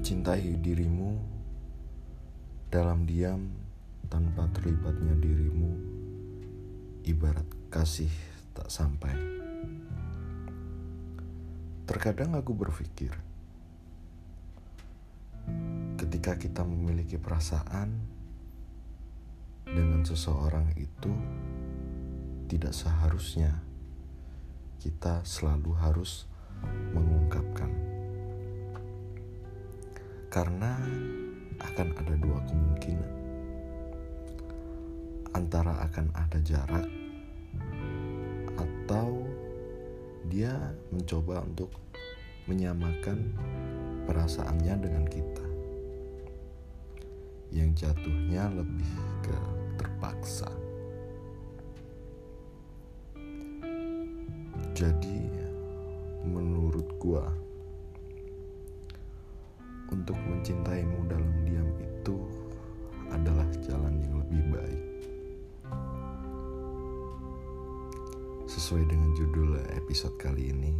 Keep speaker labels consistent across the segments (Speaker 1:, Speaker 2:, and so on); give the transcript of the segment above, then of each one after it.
Speaker 1: mencintai dirimu dalam diam tanpa terlibatnya dirimu ibarat kasih tak sampai. Terkadang aku berpikir, ketika kita memiliki perasaan dengan seseorang itu, tidak seharusnya kita selalu harus mengungkapkan, karena akan ada dua kemungkinan. Antara akan ada jarak atau dia mencoba untuk menyamakan perasaannya dengan kita. Yang jatuhnya lebih ke terpaksa. Jadi menurut gua untuk mencintaimu dalam diam itu adalah jalan yang lebih baik Sesuai dengan judul episode kali ini,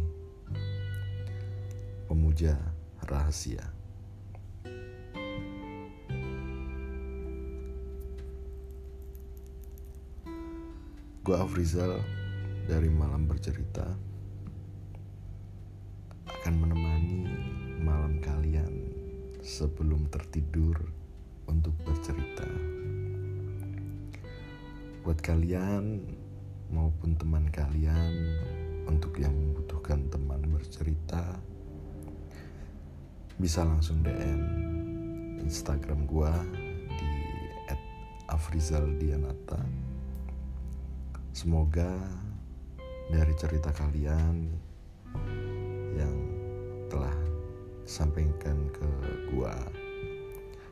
Speaker 1: Pemuja Rahasia. Gue Afrizal dari Malam Bercerita akan menemani malam kalian sebelum tertidur untuk bercerita. Buat kalian maupun teman kalian untuk yang membutuhkan teman bercerita bisa langsung DM Instagram gua di @afrizaldianata. Semoga dari cerita kalian yang telah sampaikan ke gua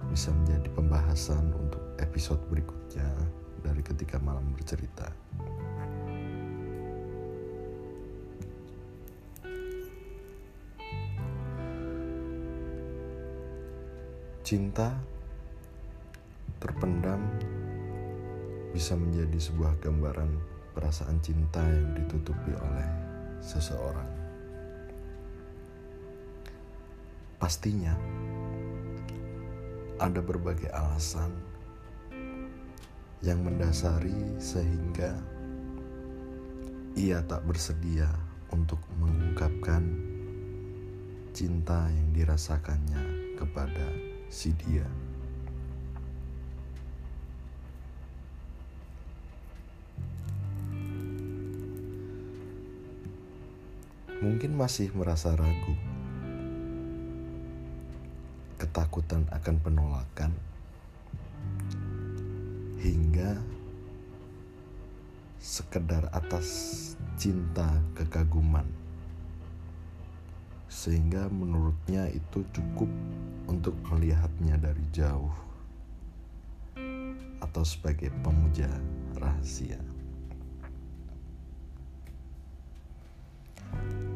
Speaker 1: bisa menjadi pembahasan untuk episode berikutnya dari ketika malam bercerita. Cinta terpendam bisa menjadi sebuah gambaran perasaan cinta yang ditutupi oleh seseorang. Pastinya ada berbagai alasan yang mendasari sehingga ia tak bersedia untuk mengungkapkan cinta yang dirasakannya kepada si dia. Mungkin masih merasa ragu, ketakutan akan penolakan, hingga sekedar atas cinta kekaguman sehingga menurutnya itu cukup untuk melihatnya dari jauh atau sebagai pemuja rahasia.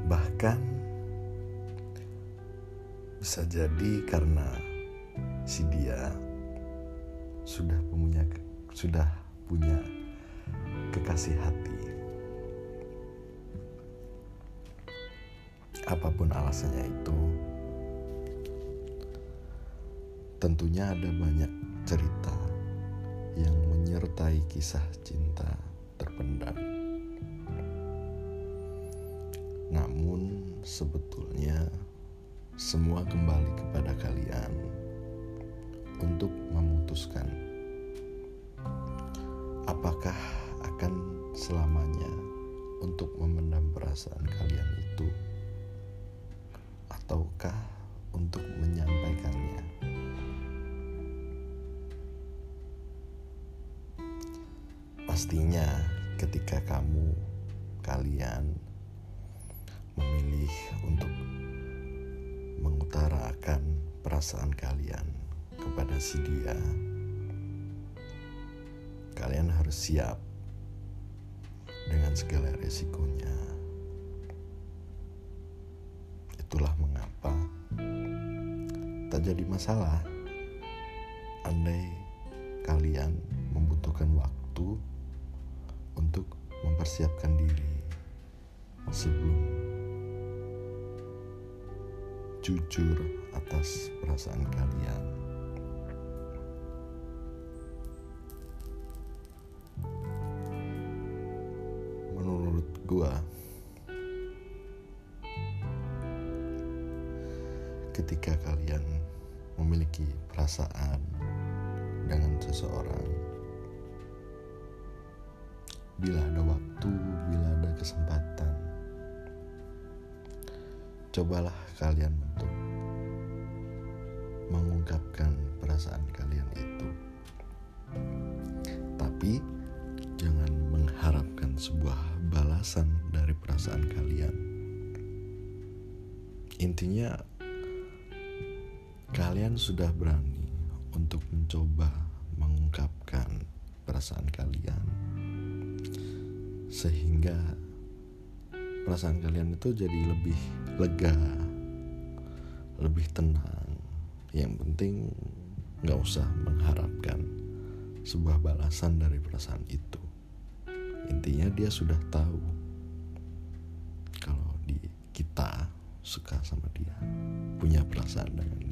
Speaker 1: Bahkan bisa jadi karena si dia sudah punya sudah punya kekasih hati. Apa pun alasannya itu tentunya ada banyak cerita yang menyertai kisah cinta terpendam. Namun sebetulnya semua kembali kepada kalian untuk memutuskan apakah akan selamanya untuk memendam perasaan kalian itu ataukah untuk menyampaikannya? Pastinya, ketika kamu, kalian memilih untuk mengutarakan perasaan kalian kepada si dia, kalian harus siap dengan segala resikonya. Itulah mengapa tak jadi masalah andai kalian membutuhkan waktu untuk mempersiapkan diri sebelum jujur atas perasaan kalian. Menurut gua, ketika kalian memiliki perasaan dengan seseorang, bila ada waktu, bila ada kesempatan, cobalah kalian untuk mengungkapkan perasaan kalian itu. Tapi jangan mengharapkan sebuah balasan dari perasaan kalian. Intinya kalian sudah berani untuk mencoba mengungkapkan perasaan kalian sehingga perasaan kalian itu jadi lebih lega lebih tenang. Yang penting nggak usah mengharapkan sebuah balasan dari perasaan itu. Intinya dia sudah tahu kalau di kita suka sama dia punya perasaan dengan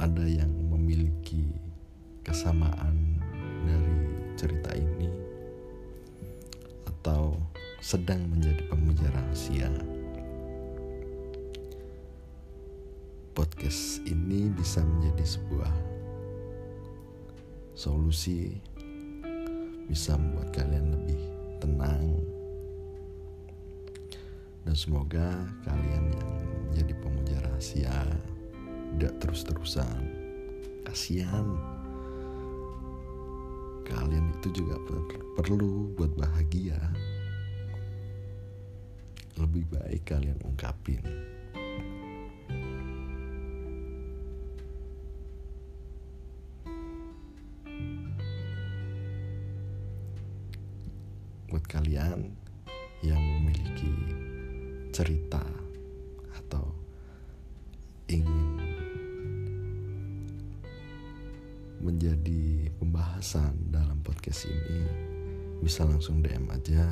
Speaker 1: ada yang memiliki kesamaan dari cerita ini atau sedang menjadi pemuja rahasia. Podcast ini bisa menjadi sebuah solusi bisa membuat kalian lebih tenang dan semoga kalian yang menjadi pemuja rahasia tidak terus-terusan. Kasihan. Kalian itu juga per perlu buat bahagia. Lebih baik kalian ungkapin. Buat kalian yang memiliki cerita atau ingin menjadi pembahasan dalam podcast ini bisa langsung DM aja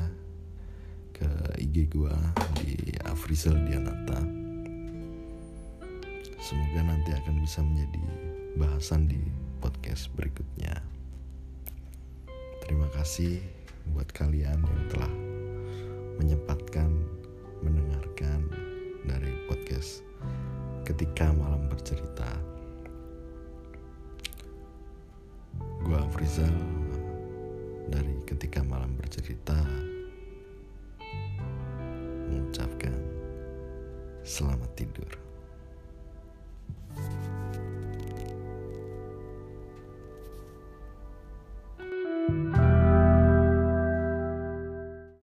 Speaker 1: ke IG gua di Afrizal Dianata semoga nanti akan bisa menjadi bahasan di podcast berikutnya terima kasih buat kalian yang telah menyempatkan mendengarkan dari podcast ketika malam bercerita. Afrizal dari ketika malam bercerita mengucapkan selamat tidur.